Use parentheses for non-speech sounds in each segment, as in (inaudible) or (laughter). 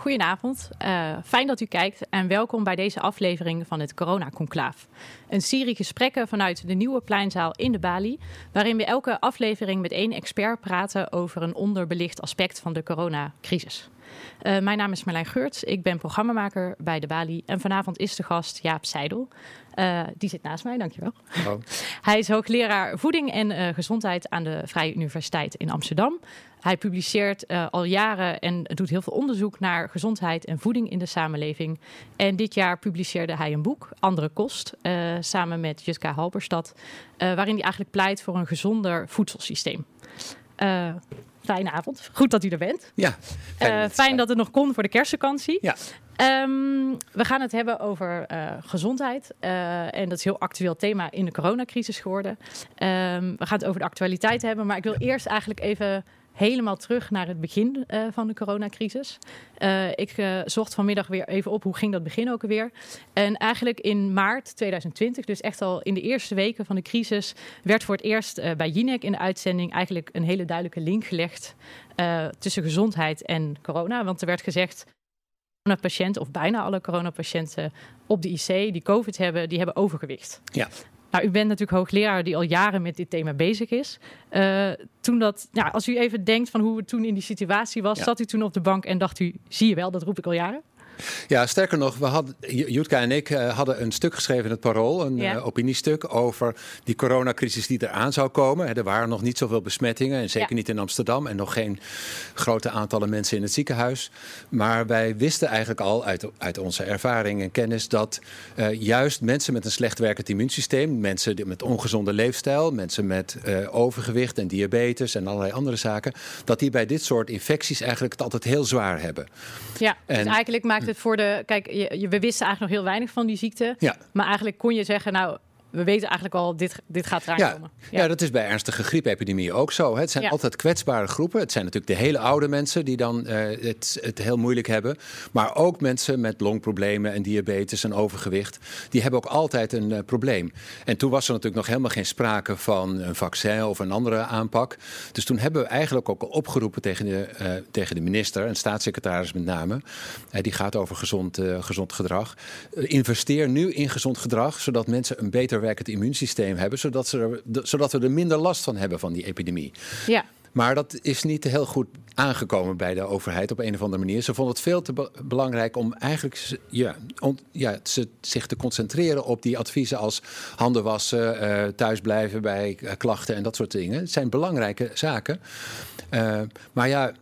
goedenavond. Uh, fijn dat u kijkt en welkom bij deze aflevering van het Corona Conclaaf. Een serie gesprekken vanuit de nieuwe pleinzaal in de Bali, waarin we elke aflevering met één expert praten over een onderbelicht aspect van de coronacrisis. Uh, mijn naam is Marlijn Geurts, ik ben programmamaker bij de Bali en vanavond is de gast Jaap Seidel. Uh, die zit naast mij, dankjewel. Oh. (laughs) Hij is hoogleraar voeding en uh, gezondheid aan de Vrije Universiteit in Amsterdam. Hij publiceert al jaren en doet heel veel onderzoek naar gezondheid en voeding in de samenleving. En dit jaar publiceerde hij een boek, Andere Kost, samen met Jutka Halberstad, waarin hij eigenlijk pleit voor een gezonder voedselsysteem. Fijne avond. Goed dat u er bent. Ja. Fijn, fijn dat het nog kon voor de kerstvakantie. Ja. Um, we gaan het hebben over uh, gezondheid. Uh, en dat is een heel actueel thema in de coronacrisis geworden. Um, we gaan het over de actualiteit hebben. Maar ik wil eerst eigenlijk even helemaal terug naar het begin uh, van de coronacrisis. ik zocht vanmiddag weer even op hoe ging dat begin ook alweer. En eigenlijk in maart 2020, dus echt al in de eerste weken van de crisis, werd voor het eerst bij Jinek in de uitzending eigenlijk een hele duidelijke link gelegd tussen gezondheid en corona. Want er werd gezegd coronapatiënten, of bijna alle coronapatiënten op de IC die COVID hebben, die hebben overgewicht. Ja. Nou, u bent natuurlijk hoogleraar die al jaren met dit thema bezig is. Uh, toen dat, ja, als u even denkt van hoe het toen in die situatie was, zat u toen op de bank en dacht u, zie je wel, dat roep ik al jaren? Ja, sterker nog, we hadden, Jutka en ik uh, hadden een stuk geschreven in het Parool, een ja. uh, opiniestuk over die coronacrisis die eraan zou komen. Er waren nog niet zoveel besmettingen, en zeker ja. niet in Amsterdam, en nog geen grote aantallen mensen in het ziekenhuis. Maar wij wisten eigenlijk al uit, uit onze ervaring en kennis dat uh, juist mensen met een slecht werkend immuunsysteem, mensen met ongezonde leefstijl, mensen met overgewicht en diabetes en allerlei andere zaken, dat die bij dit soort infecties eigenlijk het altijd heel zwaar hebben. Ja, dus en, dus eigenlijk maakt het voor de. Kijk, je, we wisten eigenlijk nog heel weinig van die ziekte. Ja. Maar eigenlijk kon je zeggen, nou, we weten eigenlijk al, dit, dit gaat eraan ja, komen. Ja. ja. dat is bij ernstige griepepidemieën ook zo. Het zijn altijd kwetsbare groepen. Het zijn natuurlijk de hele oude mensen die dan uh, het, het heel moeilijk hebben. Maar ook mensen met longproblemen en diabetes en overgewicht. Die hebben ook altijd een uh, probleem. En toen was er natuurlijk nog helemaal geen sprake van een vaccin of een andere aanpak. Dus toen hebben we eigenlijk ook al opgeroepen tegen de, uh, tegen de minister en staatssecretaris met name. die gaat over gezond, gezond gedrag. investeer nu in gezond gedrag, zodat mensen een beter werkend immuunsysteem hebben, zodat, ze er, zodat we er minder last van hebben van die epidemie. Ja. Maar dat is niet heel goed aangekomen bij de overheid op een of andere manier. Ze vonden het veel te be belangrijk om eigenlijk ja, ja, ze, zich te concentreren op die adviezen als handen wassen, uh, thuis blijven bij uh, klachten en dat soort dingen. Het zijn belangrijke zaken. Uh, maar ja,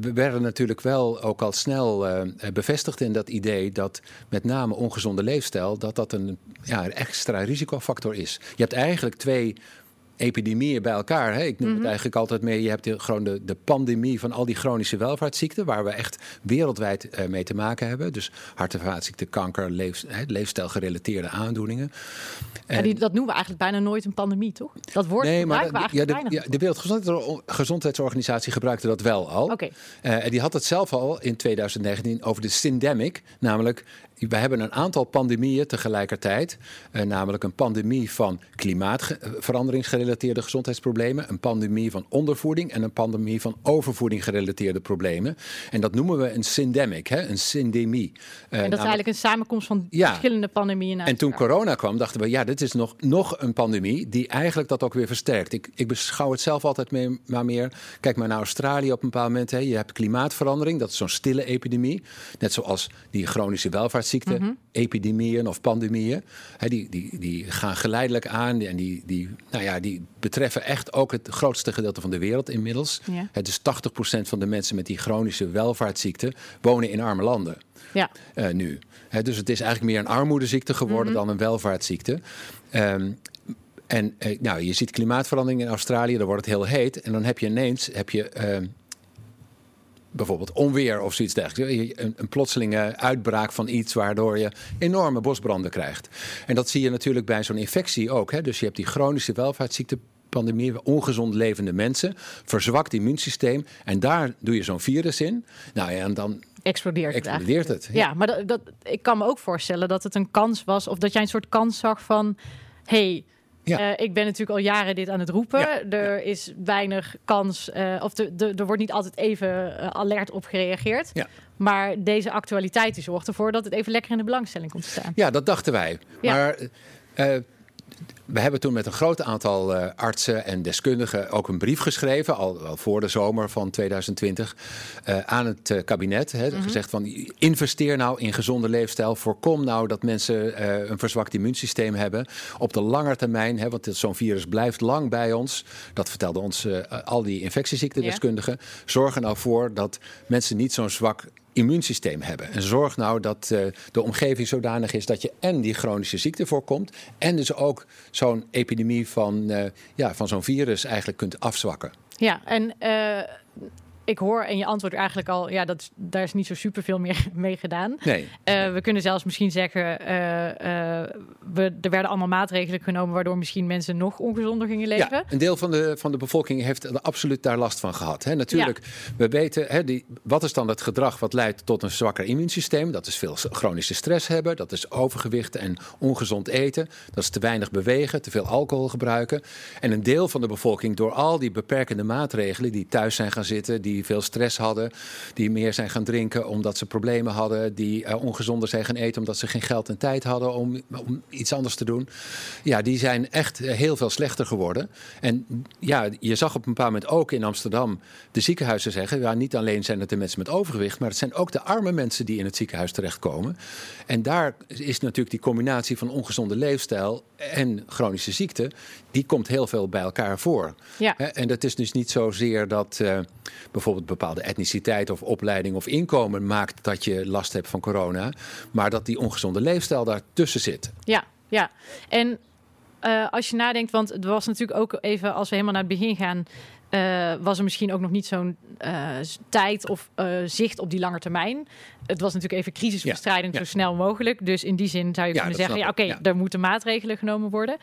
we werden natuurlijk wel ook al snel bevestigd in dat idee dat met name ongezonde leefstijl, dat dat een, ja, extra risicofactor is. Je hebt eigenlijk twee epidemieën bij elkaar. Hè? Ik noem het mhm. eigenlijk altijd mee. Je hebt de, gewoon de, de pandemie van al die chronische welvaartsziekten, waar we echt wereldwijd uh, mee te maken hebben. Dus hart- en vaatziekten, kanker, leef, hè, leefstijlgerelateerde aandoeningen. En, die, dat noemen we eigenlijk bijna nooit een pandemie, toch? Dat woord nee, maar we ja, de, ja, de Wereldgezondheidsorganisatie gebruikte dat wel al. Okay. Uh, en die had het zelf al in 2019 over de syndemic, namelijk we hebben een aantal pandemieën tegelijkertijd. Uh, namelijk een pandemie van klimaatveranderingsgerelateerde gezondheidsproblemen. Een pandemie van ondervoeding en een pandemie van overvoeding gerelateerde problemen. En dat noemen we een syndemic, hè? een syndemie. Uh, en dat is eigenlijk een samenkomst van ja. verschillende pandemieën. En toen corona kwam, dachten we, ja, dit is nog, nog een pandemie die eigenlijk dat ook weer versterkt. Ik, ik beschouw het zelf altijd mee, maar meer. Kijk maar naar Australië op een bepaald moment. Hè. Je hebt klimaatverandering, dat is zo'n stille epidemie. Net zoals die chronische welvaart ziekten, mm epidemieën of pandemieën. die, die, die gaan geleidelijk aan en die, die, nou ja, die betreffen echt ook het grootste gedeelte van de wereld inmiddels. Ja. Het is 80% van de mensen met die chronische welvaartsziekten wonen in arme landen. Ja. Uh, nu. dus het is eigenlijk meer een armoedeziekte geworden mhm. dan een welvaartsziekte. Um, en uh, nou, je ziet klimaatverandering in Australië, daar wordt het heel heet. En dan heb je ineens heb je, uh, bijvoorbeeld onweer of zoiets dergelijks. Een, een plotselinge uitbraak van iets waardoor je enorme bosbranden krijgt. En dat zie je natuurlijk bij zo'n infectie ook. Hè? Dus je hebt die chronische welvaartsziekte pandemie, ongezond levende mensen, verzwakt immuunsysteem. En daar doe je zo'n virus in. Nou ja, en dan explodeert, explodeert het. Ja, maar dat, dat, ik kan me ook voorstellen dat het een kans was, of dat jij een soort kans zag van: hey, Ja. ik ben natuurlijk al jaren dit aan het roepen. Er is weinig kans, of de, de, er wordt niet altijd even alert op gereageerd. Maar deze actualiteit die zorgt ervoor dat het even lekker in de belangstelling komt te staan. Ja, dat dachten wij. Maar we hebben toen met een groot aantal uh, artsen en deskundigen ook een brief geschreven, al, al voor de zomer van 2020, uh, aan het uh, kabinet. Hè, mm-hmm. Gezegd van investeer nou in gezonde leefstijl. Voorkom nou dat mensen een verzwakt immuunsysteem hebben. Op de lange termijn, hè, want zo'n virus blijft lang bij ons. Dat vertelden ons al die infectieziektedeskundigen. Yeah. Zorg er nou voor dat mensen niet zo'n zwak immuunsysteem hebben. En zorg nou dat uh, de omgeving zodanig is dat je en die chronische ziekte voorkomt. En dus ook zo'n epidemie van, uh, ja, van zo'n virus eigenlijk kunt afzwakken. Ja, en uh, ik hoor en je antwoord eigenlijk al, ja, dat, daar is niet zo superveel meer (laughs) mee gedaan. Nee. Uh, we kunnen zelfs misschien zeggen, uh, uh, we, er werden allemaal maatregelen genomen waardoor misschien mensen nog ongezonder gingen leven. Ja, een deel van de, van de bevolking heeft er absoluut daar last van gehad. Hè. Natuurlijk, ja. we weten, hè, die, wat is dan het gedrag wat leidt tot een zwakker immuunsysteem? Dat is veel chronische stress hebben, dat is overgewicht en ongezond eten, dat is te weinig bewegen, te veel alcohol gebruiken. En een deel van de bevolking door al die beperkende maatregelen die thuis zijn gaan zitten, die die veel stress hadden, die meer zijn gaan drinken omdat ze problemen hadden, die uh, ongezonder zijn gaan eten omdat ze geen geld en tijd hadden om, om iets anders te doen. Ja, die zijn echt heel veel slechter geworden. En ja, je zag op een bepaald moment ook in Amsterdam de ziekenhuizen zeggen, ja, niet alleen zijn het de mensen met overgewicht, maar het zijn ook de arme mensen die in het ziekenhuis terechtkomen. En daar is natuurlijk die combinatie van ongezonde leefstijl en chronische ziekte, die komt heel veel bij elkaar voor. Ja. En dat is dus niet zozeer dat uh, bijvoorbeeld bepaalde etniciteit of opleiding of inkomen maakt dat je last hebt van corona, maar dat die ongezonde leefstijl daartussen zit. Ja, ja. En uh, als je nadenkt, want het was natuurlijk ook even als we helemaal naar het begin gaan. Uh, was er misschien ook nog niet zo'n uh, tijd of zicht op die lange termijn. Het was natuurlijk even crisisbestrijding ja. zo snel mogelijk. Dus in die zin zou je ja, kunnen zeggen: ja, oké, okay, er moeten maatregelen genomen worden.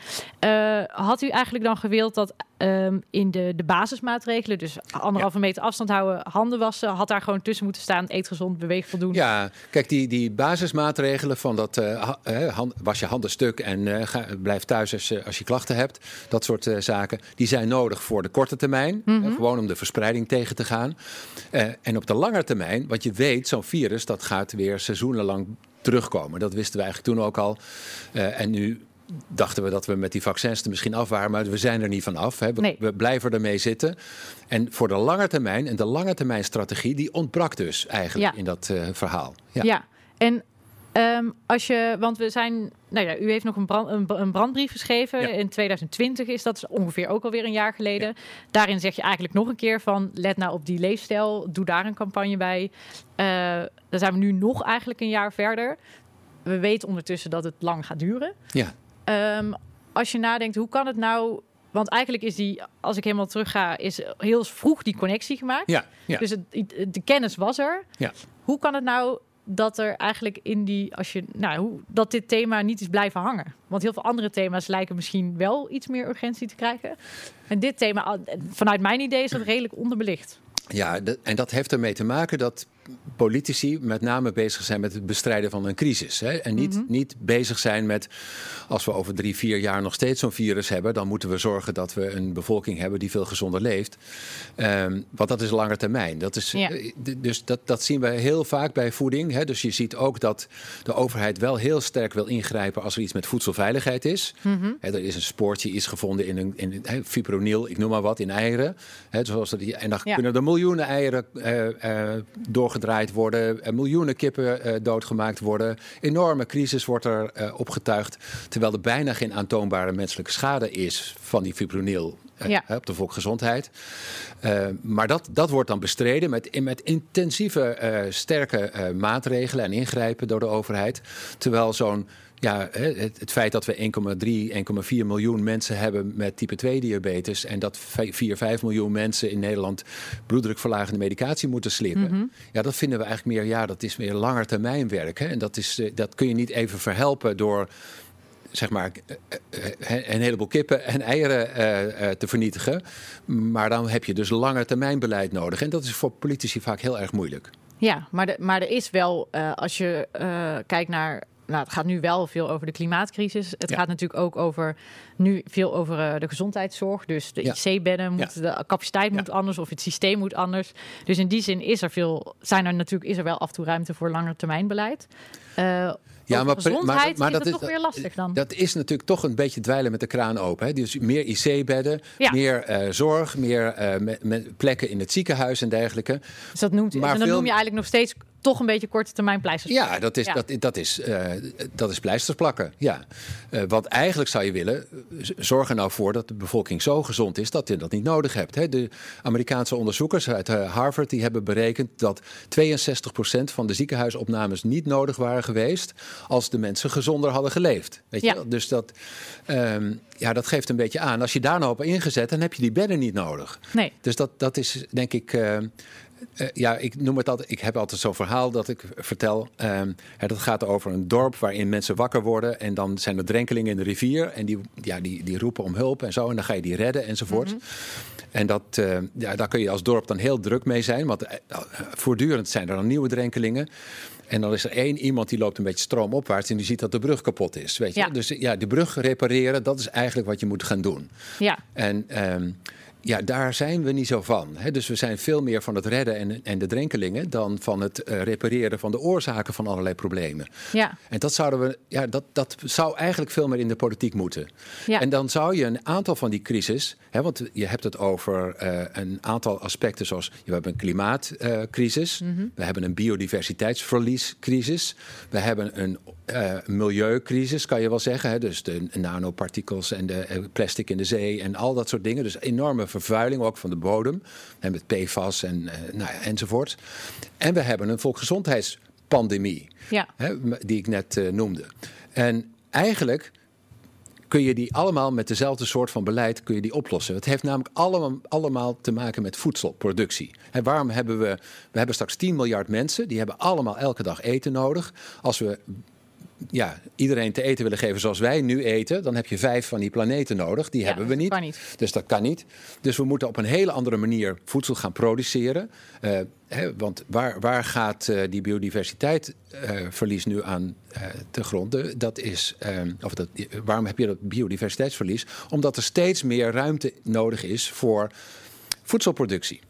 had u eigenlijk dan gewild dat um, in de, de basismaatregelen, dus anderhalve meter afstand houden, handen wassen, had daar gewoon tussen moeten staan: eet gezond, beweeg voldoende? Ja, kijk, die, die basismaatregelen van dat hand, was je handen stuk en ga, blijf thuis als, als je klachten hebt, dat soort zaken, die zijn nodig voor de korte termijn. Mm -hmm. Gewoon om de verspreiding tegen te gaan. En op de lange termijn, want je weet, zo'n virus dat gaat weer seizoenenlang terugkomen. Dat wisten we eigenlijk toen ook al. En nu dachten we dat we met die vaccins er misschien af waren, maar we zijn er niet van af. Hè. We, nee. we, blijven ermee zitten. En voor de lange termijn, en de lange termijn strategie, die ontbrak dus eigenlijk ja. in dat uh, verhaal. Ja, ja. en Um, als je, want we zijn, nou ja, u heeft nog een, brand, een, een brandbrief geschreven. Ja. In 2020 is dat ongeveer ook alweer een jaar geleden. Ja. Daarin zeg je eigenlijk nog een keer van, let nou op die leefstijl, doe daar een campagne bij. Uh, dan zijn we nu nog eigenlijk een jaar verder. We weten ondertussen dat het lang gaat duren. Ja. Um, als je nadenkt, hoe kan het nou want eigenlijk is die, als ik helemaal terug ga, is heel vroeg die connectie gemaakt. Ja, ja. Dus het, de kennis was er. Ja. Hoe kan het nou dat er eigenlijk in die, als je, nou, hoe, dat dit thema niet is blijven hangen. Want heel veel andere thema's lijken misschien wel iets meer urgentie te krijgen. En dit thema, vanuit mijn idee, is dat redelijk onderbelicht. Ja, en dat heeft ermee te maken dat politici met name bezig zijn met het bestrijden van een crisis. Hè? En niet, mm-hmm. niet bezig zijn met, als we over drie, vier jaar nog steeds zo'n virus hebben, dan moeten we zorgen dat we een bevolking hebben die veel gezonder leeft. Um, want dat is lange termijn. Dat is, ja. Dus dat, dat zien we heel vaak bij voeding. Hè? Dus je ziet ook dat de overheid wel heel sterk wil ingrijpen als er iets met voedselveiligheid is. Hè, er is een spoortje, iets gevonden in een in, hè, fipronil, ik noem maar wat, in eieren. Hè, zoals er, en dan ja. kunnen er miljoenen eieren uh, uh, door gedraaid worden, miljoenen kippen uh, doodgemaakt worden. Enorme crisis wordt er uh, opgetuigd, terwijl er bijna geen aantoonbare menselijke schade is van die fipronil. Uh, ja. op de volksgezondheid. maar dat, dat wordt dan bestreden met, met intensieve, sterke maatregelen en ingrijpen door de overheid. Terwijl zo'n ja, het, het, feit dat we 1,3, 1,4 miljoen mensen hebben met type 2 diabetes en dat 4, 5 miljoen mensen in Nederland bloeddrukverlagende medicatie moeten slippen. Mm-hmm. Ja, dat vinden we eigenlijk meer, ja, dat is meer langer termijn werk. Hè? En dat, is, dat kun je niet even verhelpen door zeg maar, een heleboel kippen en eieren uh, te vernietigen. Maar dan heb je dus lange termijn beleid nodig. En dat is voor politici vaak heel erg moeilijk. Ja, maar, de, maar er is wel, uh, als je uh, kijkt naar nou, het gaat nu wel veel over de klimaatcrisis. Het Ja. gaat natuurlijk ook over nu veel over eh, de gezondheidszorg. Dus de Ja. IC-bedden, moet, de capaciteit moet anders of het systeem moet anders. Dus in die zin is er veel, zijn er natuurlijk is er wel af en toe ruimte voor langetermijnbeleid. Eh ja, maar maar pre- maar- gezondheid maar is dat het is- toch weer lastig dan. Dat is natuurlijk toch een beetje dweilen met de kraan open. Hè? Dus meer IC-bedden, meer eh, zorg, meer plekken in het ziekenhuis en dergelijke. dus dat noemt, maar en veel- noem je eigenlijk nog steeds toch een beetje korte termijn pleisters. Ja, dat is, Ja. Dat, dat, is, eh, dat is pleisters plakken. Ja. Eh, want eigenlijk zou je willen, z- zorg er nou voor dat de bevolking zo gezond is dat je dat niet nodig hebt. Hè. De Amerikaanse onderzoekers uit eh, Harvard die hebben berekend dat 62% van de ziekenhuisopnames niet nodig waren geweest als de mensen gezonder hadden geleefd. Weet je? Ja. Dus dat, ehm, ja, dat geeft een beetje aan. Als je daar nou op ingezet, dan heb je die bedden niet nodig. Nee. Dus dat, dat is denk ik. eh, eh, ja, ik noem het altijd. Ik heb altijd zo'n verhaal dat ik vertel. ehm, dat gaat over een dorp waarin mensen wakker worden. En dan zijn er drenkelingen in de rivier. En die, ja, die, die roepen om hulp en zo. En dan ga je die redden enzovoort. En dat, eh, ja, daar kun je als dorp dan heel druk mee zijn. Want eh, eh, voortdurend zijn er dan nieuwe drenkelingen. En dan is er één iemand die loopt een beetje stroomopwaarts. En die ziet dat de brug kapot is. Weet je? Ja. Dus ja, de brug repareren, dat is eigenlijk wat je moet gaan doen. Ja. En ehm, ja, daar zijn we niet zo van. Hè? Dus we zijn veel meer van het redden en, en de drenkelingen dan van het eh, repareren van de oorzaken van allerlei problemen. Ja. En dat zouden we, ja, dat, dat zou eigenlijk veel meer in de politiek moeten. Ja. En dan zou je een aantal van die crisis, hè, want je hebt het over eh, een aantal aspecten zoals we hebben een klimaatcrisis, Mhm. we hebben een biodiversiteitsverliescrisis, we hebben een eh, milieucrisis, kan je wel zeggen. Hè? Dus de nanopartikels en de eh, plastic in de zee en al dat soort dingen. Dus enorme vervuiling ook van de bodem. En met PFAS en eh, nou ja, enzovoort. En we hebben een volksgezondheidspandemie Ja. hè, die ik net noemde. En eigenlijk kun je die allemaal met dezelfde soort van beleid kun je die oplossen. Het heeft namelijk allemaal, allemaal te maken met voedselproductie. En waarom hebben we... We hebben straks 10 miljard mensen. Die hebben allemaal elke dag eten nodig. Als we ja, iedereen te eten willen geven zoals wij nu eten... dan heb je vijf van die planeten nodig. Die Ja, hebben we niet. Dus dat kan niet. Dus we moeten op een hele andere manier voedsel gaan produceren. Eh, hè, want waar, waar gaat eh, die biodiversiteitsverlies nu aan eh, te gronden? Dat is, eh, of dat, waarom heb je dat biodiversiteitsverlies? Omdat er steeds meer ruimte nodig is voor voedselproductie.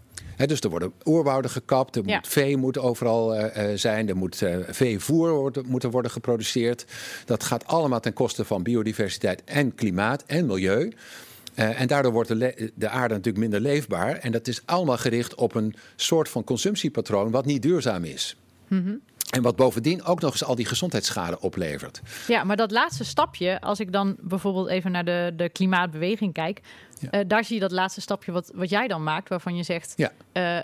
Dus er worden oerwouden gekapt, er Ja. moet vee moet overal eh, eh, zijn, er moet eh, veevoer worden, moeten worden geproduceerd. Dat gaat allemaal ten koste van biodiversiteit en klimaat en milieu. En daardoor wordt de, de aarde natuurlijk minder leefbaar. En dat is allemaal gericht op een soort van consumptiepatroon wat niet duurzaam is. En wat bovendien ook nog eens al die gezondheidsschade oplevert. Ja, maar dat laatste stapje, als ik dan bijvoorbeeld even naar de, de klimaatbeweging kijk, Ja. eh, daar zie je dat laatste stapje wat, wat jij dan maakt, waarvan je zegt, Ja. eh, eh,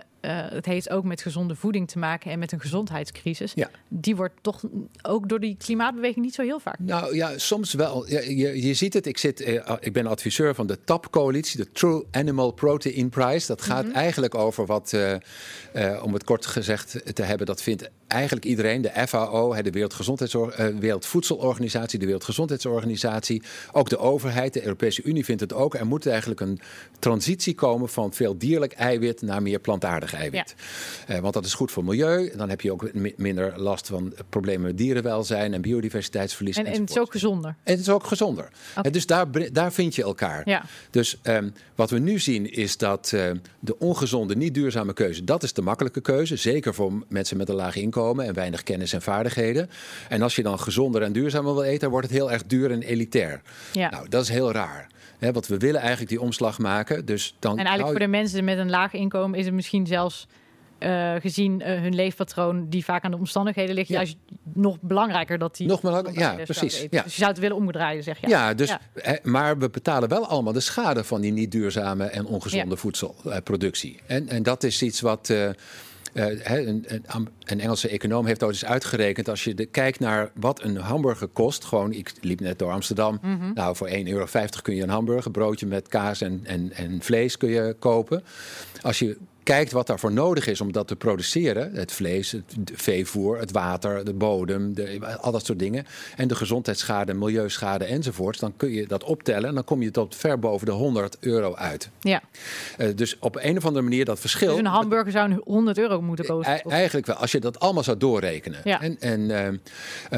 het heeft ook met gezonde voeding te maken en met een gezondheidscrisis. Ja. Die wordt toch ook door die klimaatbeweging niet zo heel vaak. Nou ja, soms wel. Ja, je, je ziet het, ik, zit, eh, ik ben adviseur van de TAP-coalitie, de True Animal Protein Prize. Dat gaat eigenlijk over wat, om het kort gezegd te hebben, dat vindt eigenlijk iedereen, de FAO, de Wereldgezondheidsorg- eh, Wereldvoedselorganisatie, de Wereldgezondheidsorganisatie, ook de overheid, de Europese Unie vindt het ook. Er moet eigenlijk een transitie komen van veel dierlijk eiwit naar meer plantaardig eiwit. Eh, want dat is goed voor milieu. Dan heb je ook mi- minder last van problemen met dierenwelzijn en biodiversiteitsverlies. En, en het is ook gezonder. En het is ook gezonder. Eh, Dus daar, daar vind je elkaar. Ja. Dus ehm, wat we nu zien is dat eh, de ongezonde, niet duurzame keuze, dat is de makkelijke keuze. Zeker voor mensen met een laag inkomen en weinig kennis en vaardigheden. En als je dan gezonder en duurzamer wil eten, dan wordt het heel erg duur en elitair. Ja. Nou, dat is heel raar. Hè, want we willen eigenlijk die omslag maken. Dus dan En eigenlijk hou voor de mensen met een laag inkomen is het misschien zelfs eh, gezien eh, hun leefpatroon, die vaak aan de omstandigheden ligt, Ja. juist nog belangrijker dat die. Nog belangrijk- ja, precies, ja. Dus je zou het willen omdraaien, zeg je. Ja, dus, Ja. hè, maar we betalen wel allemaal de schade van die niet duurzame en ongezonde voedselproductie. En, en dat is iets wat. eh, eh, een, een, een Engelse econoom heeft ooit eens uitgerekend. Als je de, kijkt naar wat een hamburger kost. Gewoon, ik liep net door Amsterdam. Mhm. Nou, voor 1,50 euro kun je een hamburger, broodje met kaas en, en, en vlees kun je kopen. Als je kijkt wat daarvoor nodig is om dat te produceren. Het vlees, het veevoer, het water, de bodem, de, al dat soort dingen. En de gezondheidsschade, milieuschade enzovoorts. Dan kun je dat optellen en dan kom je tot ver boven de 100 euro uit. Ja. Uh, dus op een of andere manier dat verschil. Dus een hamburger zou 100 euro moeten kosten? E eigenlijk wel, als je dat allemaal zou doorrekenen. Ja. En, en, uh,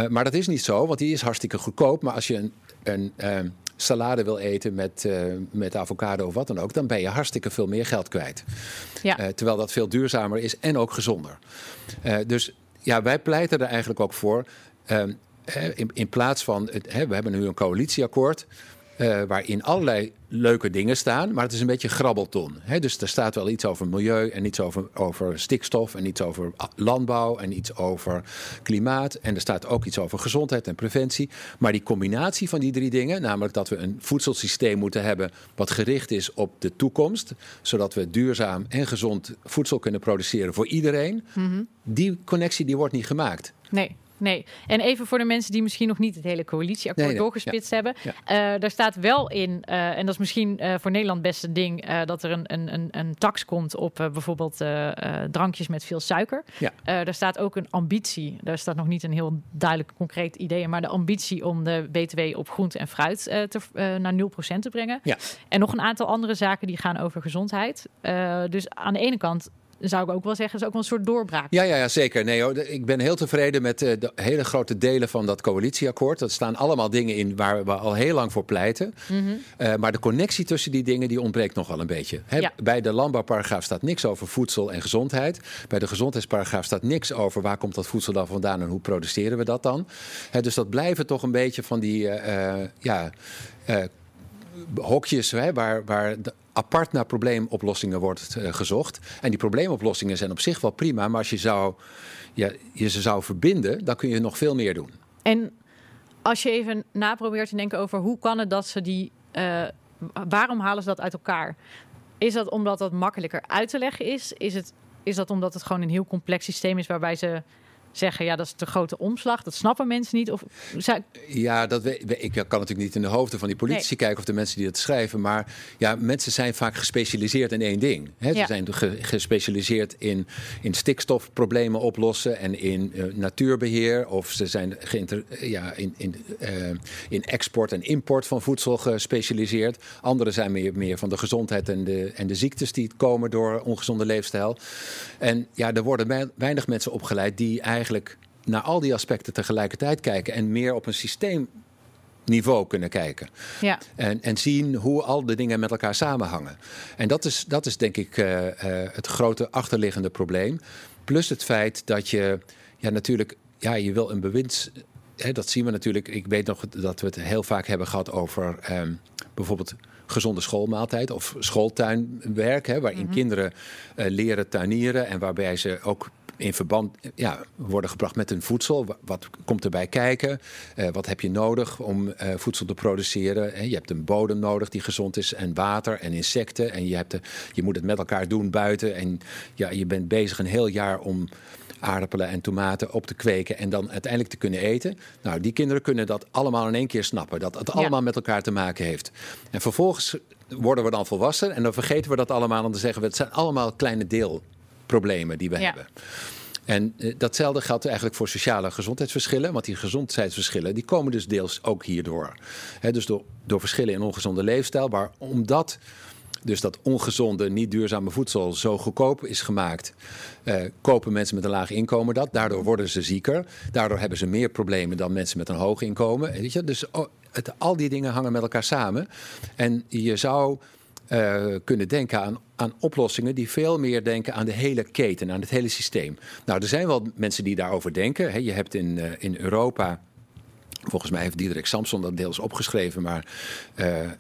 uh, maar dat is niet zo, want die is hartstikke goedkoop. Maar als je een, een salade wil eten met, uh, met avocado of wat dan ook, dan ben je hartstikke veel meer geld kwijt. Ja. Uh, terwijl dat veel duurzamer is en ook gezonder. Uh, dus ja, wij pleiten er eigenlijk ook voor. Ehm, in, in plaats van, het, hè, we hebben nu een coalitieakkoord. Uh, waarin allerlei leuke dingen staan, maar het is een beetje grabbelton. Hè? Dus er staat wel iets over milieu en iets over, over stikstof en iets over landbouw en iets over klimaat. En er staat ook iets over gezondheid en preventie. Maar die combinatie van die drie dingen, namelijk dat we een voedselsysteem moeten hebben wat gericht is op de toekomst, zodat we duurzaam en gezond voedsel kunnen produceren voor iedereen, mm -hmm. die connectie die wordt niet gemaakt. Nee. Nee, en even voor de mensen die misschien nog niet het hele coalitieakkoord Nee, nee. doorgespitst Ja. hebben. Ja. Eh, daar staat wel in, eh, en dat is misschien eh, voor Nederland best een ding, dat er een, een, een, een tax komt op bijvoorbeeld drankjes met veel suiker. Ja. Daar staat ook een ambitie, daar staat nog niet een heel duidelijk concreet idee, maar de ambitie om de BTW op groente en fruit te, naar 0% te brengen. Ja. En nog een aantal andere zaken die gaan over gezondheid. Dus aan de ene kant zou ik ook wel zeggen, is ook wel een soort doorbraak. Ja, ja, ja zeker. Nee, hoor. Ik ben heel tevreden met eh, de hele grote delen van dat coalitieakkoord. Dat staan allemaal dingen in waar we al heel lang voor pleiten. Mhm. Uh, maar de connectie tussen die dingen die ontbreekt nog wel een beetje. Ja. Bij de landbouwparagraaf staat niks over voedsel en gezondheid. Bij de gezondheidsparagraaf staat niks over waar komt dat voedsel dan vandaan en hoe produceren we dat dan. Dus dat blijven toch een beetje van die eh, eh, ja, eh, hokjes hè, waar, waar apart naar probleemoplossingen wordt eh, gezocht. En die probleemoplossingen zijn op zich wel prima, maar als je, zou, ja, je ze zou verbinden, dan kun je nog veel meer doen. En als je even naprobeert te denken over hoe kan het dat ze die. eh, waarom halen ze dat uit elkaar? Is dat omdat dat makkelijker uit te leggen is? Is, het, is dat omdat het gewoon een heel complex systeem is waarbij ze zeggen: ja, dat is de grote omslag, dat snappen mensen niet? Of zou- Ja, dat we, ik kan natuurlijk niet in de hoofden van die politici kijken of de mensen die dat schrijven. Maar ja, mensen zijn vaak gespecialiseerd in één ding. Hè? Ja. Ze zijn ge- gespecialiseerd in, in stikstofproblemen oplossen en in eh, natuurbeheer. Of ze zijn geïnter- ja, in, in, eh, in export en import van voedsel gespecialiseerd. Anderen zijn meer, meer van de gezondheid en de, en de ziektes die komen door ongezonde leefstijl. En ja, er worden wei- weinig mensen opgeleid die eigenlijk naar al die aspecten tegelijkertijd kijken en meer op een systeemniveau kunnen kijken. ja. En, en zien hoe al de dingen met elkaar samenhangen. En dat is, dat is denk ik eh, eh, het grote achterliggende probleem. Plus het feit dat je ja, natuurlijk, ja, je wil een bewinds. Hè, dat zien we natuurlijk. Ik weet nog dat we het heel vaak hebben gehad over ehm, bijvoorbeeld gezonde schoolmaaltijd of schooltuinwerk, hè, waarin kinderen eh, leren tuinieren en waarbij ze ook in verband ja, worden gebracht met hun voedsel. Wa- Wat komt erbij kijken? Eh, wat heb je nodig om eh, voedsel te produceren? Je hebt een bodem nodig die gezond is en water en insecten. En je, hebt de, je moet het met elkaar doen buiten. En ja, je bent bezig een heel jaar om aardappelen en tomaten op te kweken en dan uiteindelijk te kunnen eten. Nou, die kinderen kunnen dat allemaal in één keer snappen. Dat het Ja. allemaal met elkaar te maken heeft. En vervolgens worden we dan volwassen en dan vergeten we dat allemaal. En dan zeggen we, het zijn allemaal kleine deelproblemen die we Ja. hebben. En eh, datzelfde geldt eigenlijk voor sociale gezondheidsverschillen. Want die gezondheidsverschillen die komen dus deels ook hierdoor. Hè, dus door, door verschillen in ongezonde leefstijl. Maar omdat dus dat ongezonde, niet duurzame voedsel zo goedkoop is gemaakt, eh, kopen mensen met een laag inkomen dat. Daardoor worden ze zieker. Daardoor hebben ze meer problemen dan mensen met een hoog inkomen. Weet je? Dus oh, het, al die dingen hangen met elkaar samen. En je zou eh, kunnen denken aan, aan oplossingen die veel meer denken aan de hele keten, aan het hele systeem. Nou, er zijn wel mensen die daarover denken. Je hebt in, eh, in Europa. Volgens mij heeft Diederik Samson dat deels opgeschreven, maar eh, eh,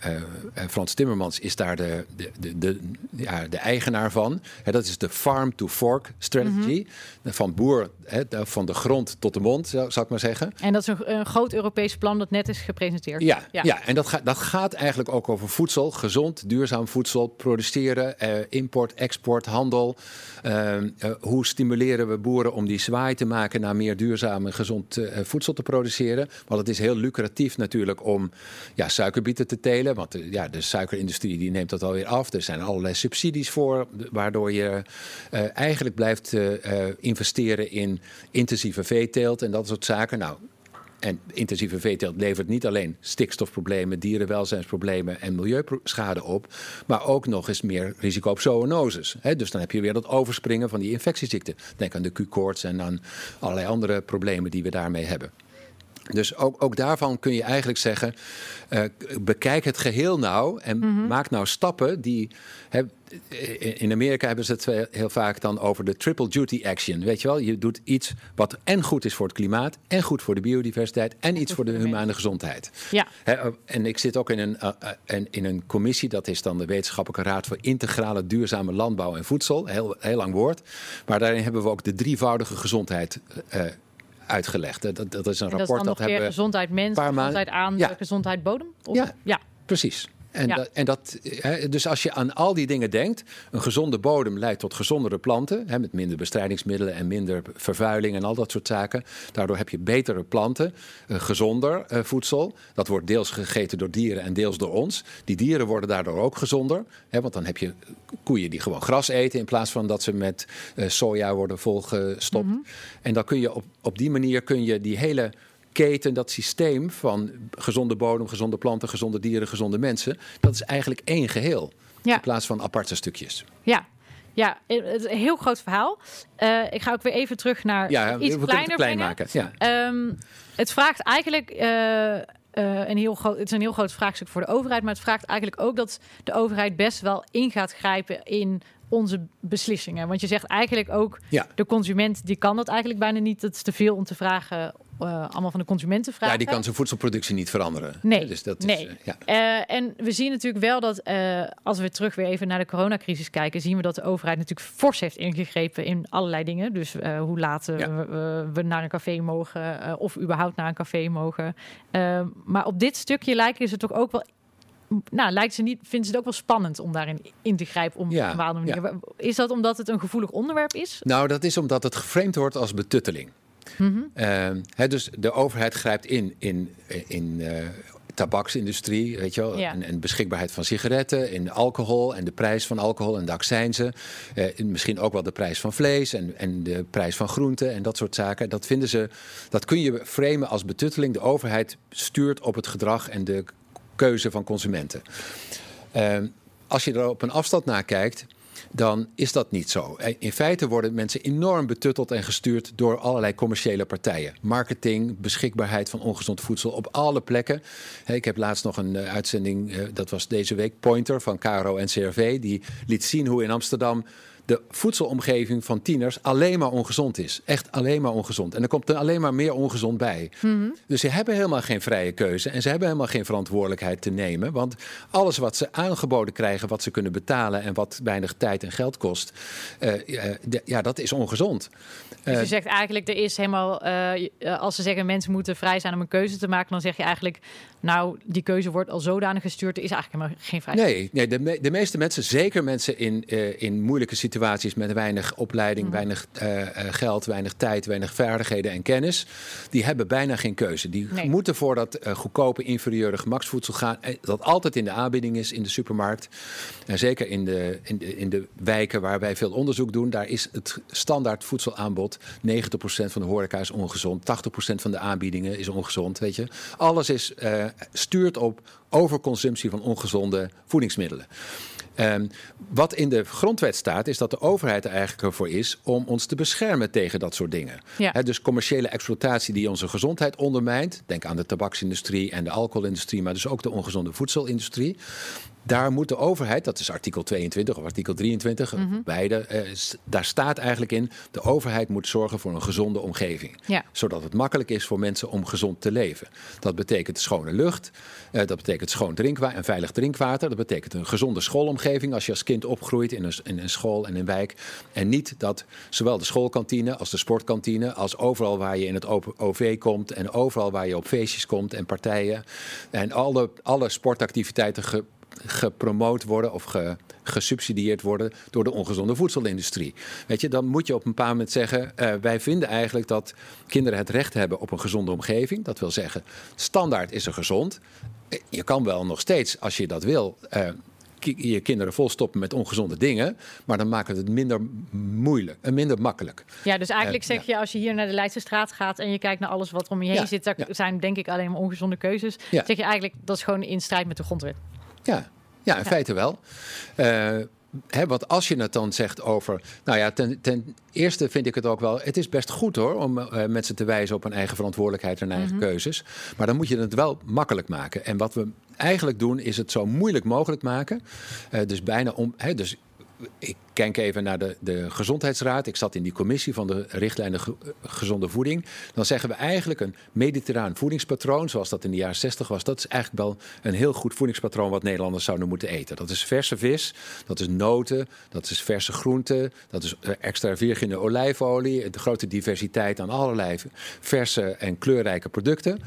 eh, Frans Timmermans is daar de, de, de, de, ja, de eigenaar van. Dat is de Farm to Fork Strategy. Van boer, van de grond tot de mond, zou, zou ik maar zeggen. En dat is een, een groot Europees plan dat net is gepresenteerd. Ja, Ja. ja. en dat, gaat dat gaat eigenlijk ook over voedsel, gezond, duurzaam voedsel produceren, import, export, handel. Hoe stimuleren we boeren om die zwaai te maken naar meer duurzaam en gezond voedsel te produceren? Want het is heel lucratief natuurlijk om ja, suikerbieten te telen. Want de, ja, de suikerindustrie die neemt dat alweer af. Er zijn allerlei subsidies voor, waardoor je uh, eigenlijk blijft uh, investeren in intensieve veeteelt en dat soort zaken. Nou, en intensieve veeteelt levert niet alleen stikstofproblemen, dierenwelzijnsproblemen en milieuschade op, maar ook nog eens meer risico op zoonoses. dus dan heb je weer dat overspringen van die infectieziekten. Denk aan de Q-koorts en aan allerlei andere problemen die we daarmee hebben. Dus ook, ook daarvan kun je eigenlijk zeggen: uh, bekijk het geheel nou en mm-hmm. maak nou stappen die. in Amerika hebben ze het heel vaak dan over de triple duty action. Weet je wel, je doet iets wat en goed is voor het klimaat, en goed voor de biodiversiteit, en iets voor de humane gezondheid. Ja. en ik zit ook in een, uh, in een commissie, dat is dan de Wetenschappelijke Raad voor Integrale Duurzame Landbouw en Voedsel. Heel, heel lang woord. Maar daarin hebben we ook de drievoudige gezondheid uh, uitgelegd. Dat, dat is een en rapport dat, dat hebben gezondheid mens, gezondheid aan, ja. gezondheid bodem. Of? Ja, ja, precies. En, dat, en dat, dus als je aan al die dingen denkt, een gezonde bodem leidt tot gezondere planten, hè, met minder bestrijdingsmiddelen en minder vervuiling en al dat soort zaken. Daardoor heb je betere planten, uh, gezonder uh, voedsel. Dat wordt deels gegeten door dieren en deels door ons. Die dieren worden daardoor ook gezonder, hè, want dan heb je koeien die gewoon gras eten in plaats van dat ze met uh, soja worden volgestopt. Mm -hmm. En dan kun je op, op die manier kun je die hele keten, dat systeem van gezonde bodem, gezonde planten, gezonde dieren, gezonde mensen, dat is eigenlijk één geheel. Ja. In plaats van aparte stukjes. Ja, ja, het is een heel groot verhaal. Uh, ik ga ook weer even terug naar ja, iets we kleiner het klein maken. Ja. Um, het vraagt eigenlijk uh, uh, een heel groot, het is een heel groot vraagstuk voor de overheid, maar het vraagt eigenlijk ook dat de overheid best wel in gaat grijpen in onze beslissingen. Want je zegt eigenlijk ook, ja. de consument die kan dat eigenlijk bijna niet. Het is te veel om te vragen allemaal van de consumenten vragen. Ja, die kan zijn voedselproductie niet veranderen. Nee, dus dat nee. Is, uh, ja. uh, en we zien natuurlijk wel dat als we terug weer even naar de coronacrisis kijken, zien we dat de overheid natuurlijk fors heeft ingegrepen in allerlei dingen. Dus hoe laat ja. we, we, naar een café mogen of überhaupt naar een café mogen. maar op dit stukje lijken ze toch ook wel nou, lijkt ze niet, vinden ze het ook wel spannend om daarin in te grijpen op een bepaalde manier. Ja. Is dat omdat het een gevoelig onderwerp is? Nou, dat is omdat het geframed wordt als betutteling. Mm -hmm. dus de overheid grijpt in in, in uh, tabaksindustrie, weet je wel, ja. en, en, beschikbaarheid van sigaretten, in alcohol en de prijs van alcohol en de accijnzen. Uh, misschien ook wel de prijs van vlees en, en de prijs van groenten en dat soort zaken. Dat vinden ze, dat kun je framen als betutteling. De overheid stuurt op het gedrag en de keuze van consumenten. Uh, als je er op een afstand naar kijkt, dan is dat niet zo. In feite worden mensen enorm betutteld en gestuurd door allerlei commerciële partijen. Marketing, beschikbaarheid van ongezond voedsel op alle plekken. Ik heb laatst nog een eh, uitzending, eh, dat was deze week, Pointer van KRO en CRV. Die liet zien hoe in Amsterdam de voedselomgeving van tieners alleen maar ongezond is. Echt alleen maar ongezond. En er komt er alleen maar meer ongezond bij. Mhm. Dus ze hebben helemaal geen vrije keuze. En ze hebben helemaal geen verantwoordelijkheid te nemen. Want alles wat ze aangeboden krijgen, wat ze kunnen betalen en wat weinig tijd en geld kost, uh, ja, dat is ongezond. Dus je uh, zegt eigenlijk, er is helemaal, uh, als ze zeggen mensen moeten vrij zijn om een keuze te maken, dan zeg je eigenlijk, nou, die keuze wordt al zodanig gestuurd, er is eigenlijk helemaal geen vrijheid. Nee, nee de, me de meeste mensen, zeker mensen in, in moeilijke situaties, met weinig opleiding, mhm. weinig uh, geld, weinig tijd, weinig vaardigheden en kennis. Die hebben bijna geen keuze. Die moeten voor dat goedkope, inferieure gemaksvoedsel gaan. Dat altijd in de aanbieding is in de supermarkt. En zeker in de, in de, in de wijken waar wij veel onderzoek doen, daar is het standaard voedselaanbod. 90% van de horeca is ongezond, 80% van de aanbiedingen is ongezond. Weet je, alles is, uh, stuurt op overconsumptie van ongezonde voedingsmiddelen. Um, wat in de grondwet staat, is dat de overheid er eigenlijk voor is om ons te beschermen tegen dat soort dingen. Ja. dus commerciële exploitatie die onze gezondheid ondermijnt. Denk aan de tabaksindustrie en de alcoholindustrie, maar dus ook de ongezonde voedselindustrie. Daar moet de overheid, dat is artikel 22 of artikel 23, mm -hmm. beide, eh, daar staat eigenlijk in: de overheid moet zorgen voor een gezonde omgeving. Ja. Zodat het makkelijk is voor mensen om gezond te leven. Dat betekent schone lucht, eh, dat betekent schoon drinkwater en veilig drinkwater. Dat betekent een gezonde schoolomgeving als je als kind opgroeit in een, in een school en een wijk. En niet dat zowel de schoolkantine als de sportkantine, als overal waar je in het OV komt en overal waar je op feestjes komt en partijen en alle, alle sportactiviteiten gepromoot worden of gesubsidieerd worden door de ongezonde voedselindustrie. Weet je, dan moet je op een bepaald moment zeggen: uh, wij vinden eigenlijk dat kinderen het recht hebben op een gezonde omgeving. Dat wil zeggen, standaard is er gezond. Je kan wel nog steeds, als je dat wil, uh, je kinderen volstoppen met ongezonde dingen. Maar dan maken we het minder moeilijk en minder makkelijk. Ja, dus eigenlijk zeg je als je hier naar de Leidse straat gaat en je kijkt naar alles wat om je heen zit, daar zijn denk ik alleen maar ongezonde keuzes. Zeg je eigenlijk dat is gewoon in strijd met de grondwet. Ja, ja in feite wel. Uh, He, want als je het dan zegt over. Nou ja, ten, ten, eerste vind ik het ook wel. Het is best goed hoor om uh, mensen te wijzen op hun eigen verantwoordelijkheid en eigen mhm. keuzes. Maar dan moet je het wel makkelijk maken. En wat we eigenlijk doen, is het zo moeilijk mogelijk maken. Uh, dus bijna om. He, dus ik kijk even naar de, de gezondheidsraad. Ik zat in die commissie van de richtlijnen gezonde voeding. Dan zeggen we eigenlijk een mediterraan voedingspatroon, zoals dat in de jaren 60 was. Dat is eigenlijk wel een heel goed voedingspatroon wat Nederlanders zouden moeten eten. Dat is verse vis, dat is noten, dat is verse groenten, dat is eh, extra virgine olijfolie, de grote diversiteit aan allerlei verse en kleurrijke producten.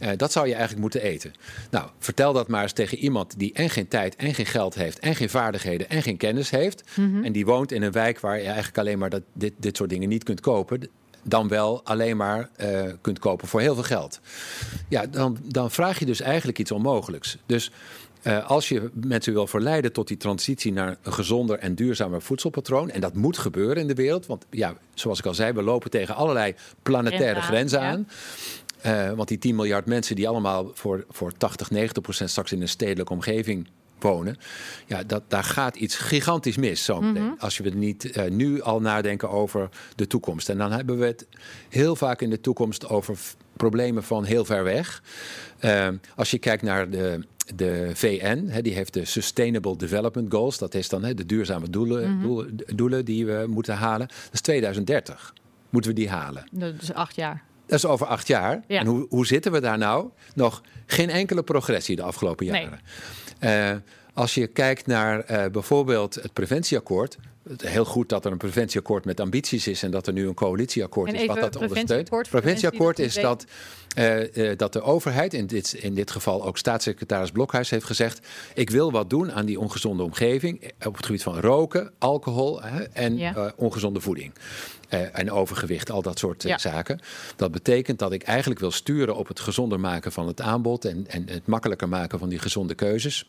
Uh, dat zou je eigenlijk moeten eten. Nou, vertel dat maar eens tegen iemand die en geen tijd en geen geld heeft, en geen vaardigheden en geen kennis heeft. Mhm. En die woont in een wijk waar je eigenlijk alleen maar dat, dit, dit soort dingen niet kunt kopen. Dan wel alleen maar uh, kunt kopen voor heel veel geld. Ja, dan, dan vraag je dus eigenlijk iets onmogelijks. Dus uh, als je mensen wil verleiden tot die transitie naar een gezonder en duurzamer voedselpatroon, en dat moet gebeuren in de wereld, want ja, zoals ik al zei, we lopen tegen allerlei planetaire grenzen aan. Uh, want die 10 miljard mensen die allemaal voor, voor 80, 90 procent straks in een stedelijke omgeving wonen. Ja, dat, daar gaat iets gigantisch mis zo meteen. Mhm. Als we niet uh, nu al nadenken over de toekomst. En dan hebben we het heel vaak in de toekomst over problemen van heel ver weg. Uh, als je kijkt naar de, de VN, hè, die heeft de Sustainable Development Goals. Dat is dan hè, de duurzame doelen, mm doelen, doelen, die we moeten halen. Dat is 2030. Moeten we die halen? Dat is acht jaar. Dat is over acht jaar. En hoe, hoe zitten we daar nou? Nog geen enkele progressie de afgelopen jaren. Nee. Uh, als je kijkt naar uh, bijvoorbeeld het preventieakkoord. Heel goed dat er een preventieakkoord met ambities is en dat er nu een coalitieakkoord is wat dat ondersteunt. Preventieakkoord is dat, uh, uh, dat de overheid, in dit, in dit geval ook staatssecretaris Blokhuis, heeft gezegd: Ik wil wat doen aan die ongezonde omgeving op het gebied van roken, alcohol en ja. ongezonde voeding. Uh, en overgewicht, al dat soort uh, zaken. Dat betekent dat ik eigenlijk wil sturen op het gezonder maken van het aanbod en, en het makkelijker maken van die gezonde keuzes.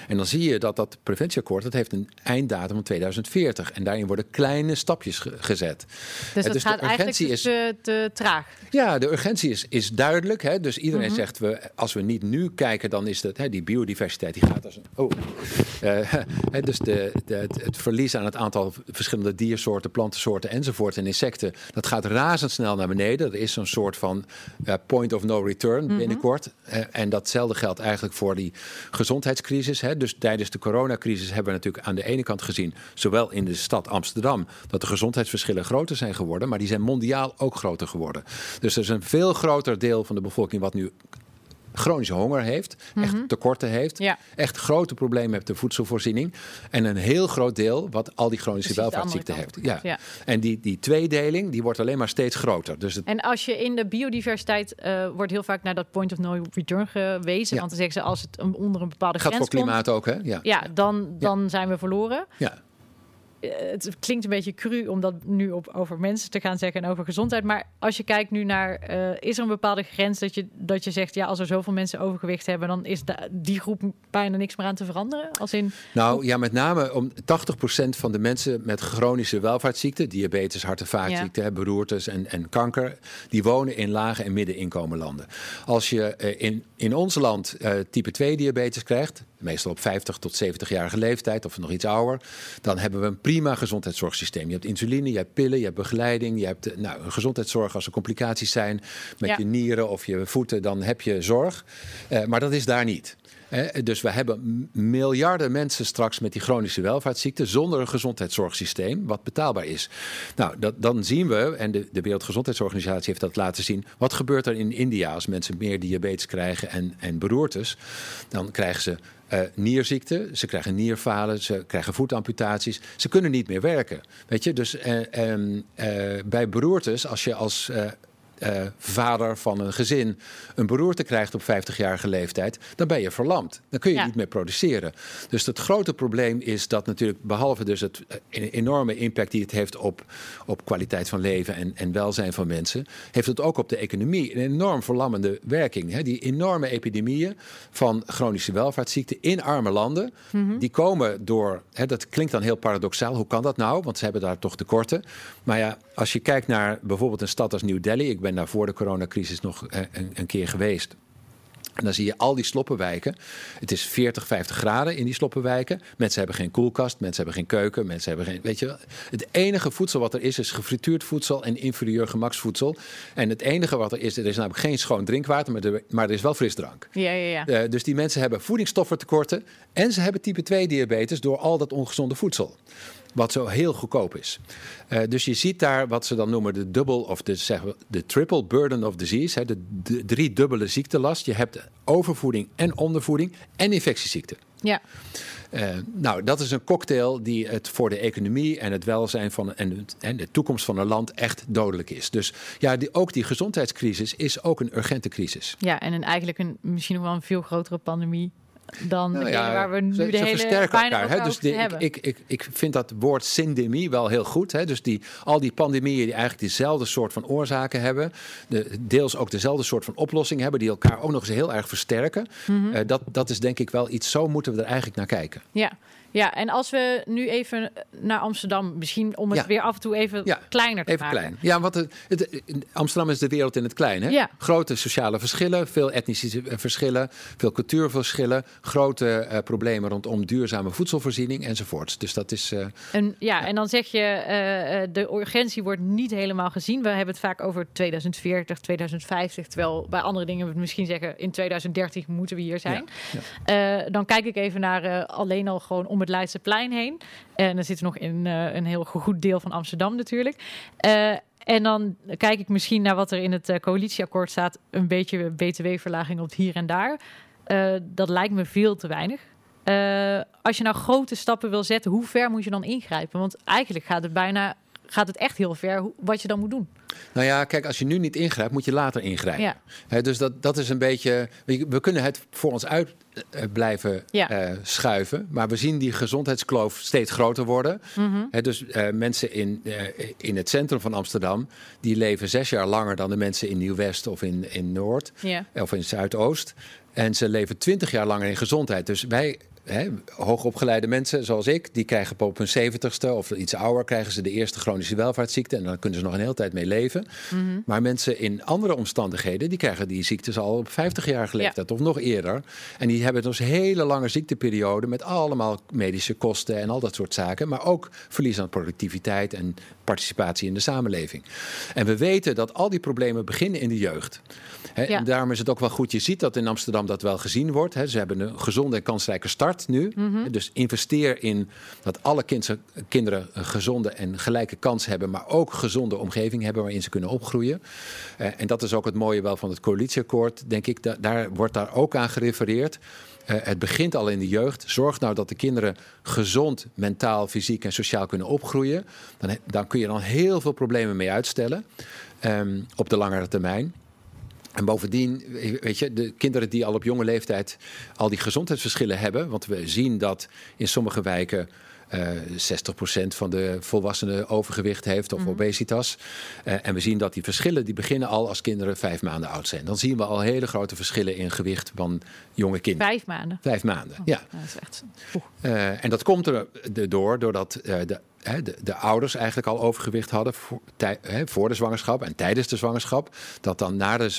En dan zie je dat dat preventieakkoord dat heeft een einddatum van 2040. En daarin worden kleine stapjes gezet. Dus dat dus gaat eigenlijk dus te, te, traag. Ja, de urgentie is, is duidelijk. Hè? Dus iedereen mhm. zegt, we, als we niet nu kijken, dan is dat, hè, die biodiversiteit die gaat als een... Oh. (laughs) Uh, dus de, de, het, verlies aan het aantal verschillende diersoorten, plantensoorten enzovoort en insecten, dat gaat razendsnel naar beneden. Er is zo'n soort van uh, point of no return mhm. binnenkort. Uh, en datzelfde geldt eigenlijk voor die gezondheidscrisis. Hè? Dus tijdens de coronacrisis hebben we natuurlijk aan de ene kant gezien, zowel in de stad Amsterdam, dat de gezondheidsverschillen groter zijn geworden, maar die zijn mondiaal ook groter geworden. Dus er is een veel groter deel van de bevolking wat nu chronische honger heeft, echt mhm. tekorten heeft, echt grote problemen met de voedselvoorziening. En een heel groot deel wat al die chronische welvaartsziekten heeft. Ja. En die, die tweedeling die wordt alleen maar steeds groter. Dus En als je in de biodiversiteit uh, wordt heel vaak naar dat point of no return gewezen. Want dan zeggen ze als het onder een bepaalde Gaat grens voor klimaat ook, hè? Ja, ja dan, dan zijn we verloren. Ja. Eh, het klinkt een beetje cru om dat nu op, over mensen te gaan zeggen en over gezondheid. Maar als je kijkt nu naar, uh, is er een bepaalde grens dat je, dat je zegt, ja, als er zoveel mensen overgewicht hebben, dan is die groep bijna niks meer aan te veranderen? Als in, nou ja, met name om 80% van de mensen met chronische welvaartsziekten, diabetes, hart- en vaatziekten, ja. beroertes en, en kanker, die wonen in lage en middeninkomenlanden. Als je uh, in, in ons land type 2 diabetes krijgt, meestal op 50 tot 70-jarige leeftijd of nog iets ouder, dan hebben we een prima gezondheidszorgsysteem. Je hebt insuline, je hebt pillen, je hebt begeleiding, je hebt nou, een gezondheidszorg als er complicaties zijn met je nieren of je voeten, dan heb je zorg. Uh, maar dat is daar niet. Dus we hebben miljarden mensen straks met die chronische welvaartsziekten zonder een gezondheidszorgsysteem wat betaalbaar is. Nou, dat, dan zien we, en de, de Wereldgezondheidsorganisatie heeft dat laten zien, wat gebeurt er in India als mensen meer diabetes krijgen en, en beroertes? Dan krijgen ze uh, nierziekte, ze krijgen nierfalen, ze krijgen voetamputaties. Ze kunnen niet meer werken. Weet je, dus uh, uh, bij beroertes, als je als eh, vader van een gezin een beroerte krijgt op 50-jarige leeftijd, dan ben je verlamd. Dan kun je niet meer produceren. Dus het grote probleem is dat natuurlijk, behalve dus het eh, enorme impact die het heeft op, op kwaliteit van leven en, en welzijn van mensen, heeft het ook op de economie een enorm verlammende werking. Hè? Die enorme epidemieën van chronische welvaartsziekten in arme landen, mhm. die komen door, hè, dat klinkt dan heel paradoxaal, hoe kan dat nou? Want ze hebben daar toch tekorten. Maar ja, als je kijkt naar bijvoorbeeld een stad als New Delhi, ik ben daar voor de coronacrisis nog eh, een, een keer geweest. En dan zie je al die sloppenwijken. Het is 40, 50 graden in die sloppenwijken. Mensen hebben geen koelkast, mensen hebben geen keuken, mensen hebben geen. Weet je, het enige voedsel wat er is, is gefrituurd voedsel en inferieur gemaksvoedsel. En het enige wat er is, er is namelijk geen schoon drinkwater, maar er, maar er is wel frisdrank. Ja, ja, ja. Uh, dus die mensen hebben voedingsstoffentekorten en ze hebben type 2 diabetes door al dat ongezonde voedsel wat zo heel goedkoop is. Uh, dus je ziet daar wat ze dan noemen de double of de, zeggen we, de triple burden of disease, hè, de, de drie dubbele ziektelast. Je hebt overvoeding en ondervoeding en infectieziekten. Ja. Uh, nou, dat is een cocktail die het voor de economie en het welzijn van en, en de toekomst van een land echt dodelijk is. Dus ja, die, ook die gezondheidscrisis is ook een urgente crisis. Ja, en een, eigenlijk een, misschien nog wel een veel grotere pandemie dan nou ja, waar we nu ze, de hele versterken elkaar. Dus die, ik, ik, ik, ik vind dat woord syndemie wel heel goed. Hè? Dus die, al die pandemieën die eigenlijk dezelfde soort van oorzaken hebben, de, deels ook dezelfde soort van oplossing hebben, die elkaar ook nog eens heel erg versterken. Mm -hmm. uh, dat, dat is denk ik wel iets, zo moeten we er eigenlijk naar kijken. Ja. Ja, en als we nu even naar Amsterdam, misschien om het weer af en toe even kleiner te even maken. Klein. Ja, want het, het, Amsterdam is de wereld in het klein. Hè? Ja. Grote sociale verschillen, veel etnische verschillen, veel cultuurverschillen, grote uh, problemen rondom duurzame voedselvoorziening enzovoorts. Dus dat is. Uh, en, ja, en dan zeg je, uh, de urgentie wordt niet helemaal gezien. We hebben het vaak over 2040, 2050, terwijl bij andere dingen we misschien zeggen in 2030 moeten we hier zijn. Dan kijk ik even naar alleen al gewoon om het Leidseplein heen. En dan zitten nog in uh, een heel goed deel van Amsterdam natuurlijk. Uh, en dan kijk ik misschien naar wat er in het uh, coalitieakkoord staat. Een beetje btw-verlaging op hier en daar. dat lijkt me veel te weinig. als je nou grote stappen wil zetten, hoe ver moet je dan ingrijpen? Want eigenlijk gaat het bijna gaat het echt heel ver wat je dan moet doen. Nou ja, kijk, als je nu niet ingrijpt, moet je later ingrijpen. Ja. dus dat, dat is een beetje. We kunnen het voor ons uit uh, blijven ja. uh, schuiven. Maar we zien die gezondheidskloof steeds groter worden. Mm -hmm. dus uh, mensen in, in het centrum van Amsterdam... die leven zes jaar langer dan de mensen in Nieuw-West of in, in Noord... Ja. of in Zuidoost. En ze leven twintig jaar langer in gezondheid. Dus wij He, hoogopgeleide mensen zoals ik, die krijgen op hun zeventigste of iets ouder, krijgen ze de eerste chronische welvaartsziekte. En dan kunnen ze nog een hele tijd mee leven. Mm -hmm. Maar mensen in andere omstandigheden, die krijgen die ziektes al op 50 jaar leeftijd ja. of nog eerder. En die hebben dus hele lange ziekteperiode met allemaal medische kosten en al dat soort zaken. Maar ook verlies aan productiviteit en participatie in de samenleving. En we weten dat al die problemen beginnen in de jeugd. Ja. En daarom is het ook wel goed. Je ziet dat in Amsterdam dat wel gezien wordt. He, ze hebben een gezonde en kansrijke start nu. Mm -hmm. Dus investeer in dat alle kind, kinderen een gezonde en gelijke kans hebben, maar ook een gezonde omgeving hebben waarin ze kunnen opgroeien. Uh, en dat is ook het mooie wel van het coalitieakkoord, denk ik. Da daar wordt daar ook aan gerefereerd. Uh, het begint al in de jeugd. Zorg nou dat de kinderen gezond, mentaal, fysiek en sociaal kunnen opgroeien. Dan, dan kun je dan heel veel problemen mee uitstellen um, op de langere termijn. En bovendien, weet je, de kinderen die al op jonge leeftijd al die gezondheidsverschillen hebben. Want we zien dat in sommige wijken uh, 60% van de volwassenen overgewicht heeft of mm -hmm. obesitas. Uh, en we zien dat die verschillen die beginnen al als kinderen vijf maanden oud zijn. Dan zien we al hele grote verschillen in gewicht van jonge kinderen. Vijf maanden? Vijf maanden, oh, ja. Dat is echt... Uh, en dat komt er door doordat de de, de, ouders eigenlijk al overgewicht hadden voor, tij, voor, de zwangerschap en tijdens de zwangerschap, dat dan na de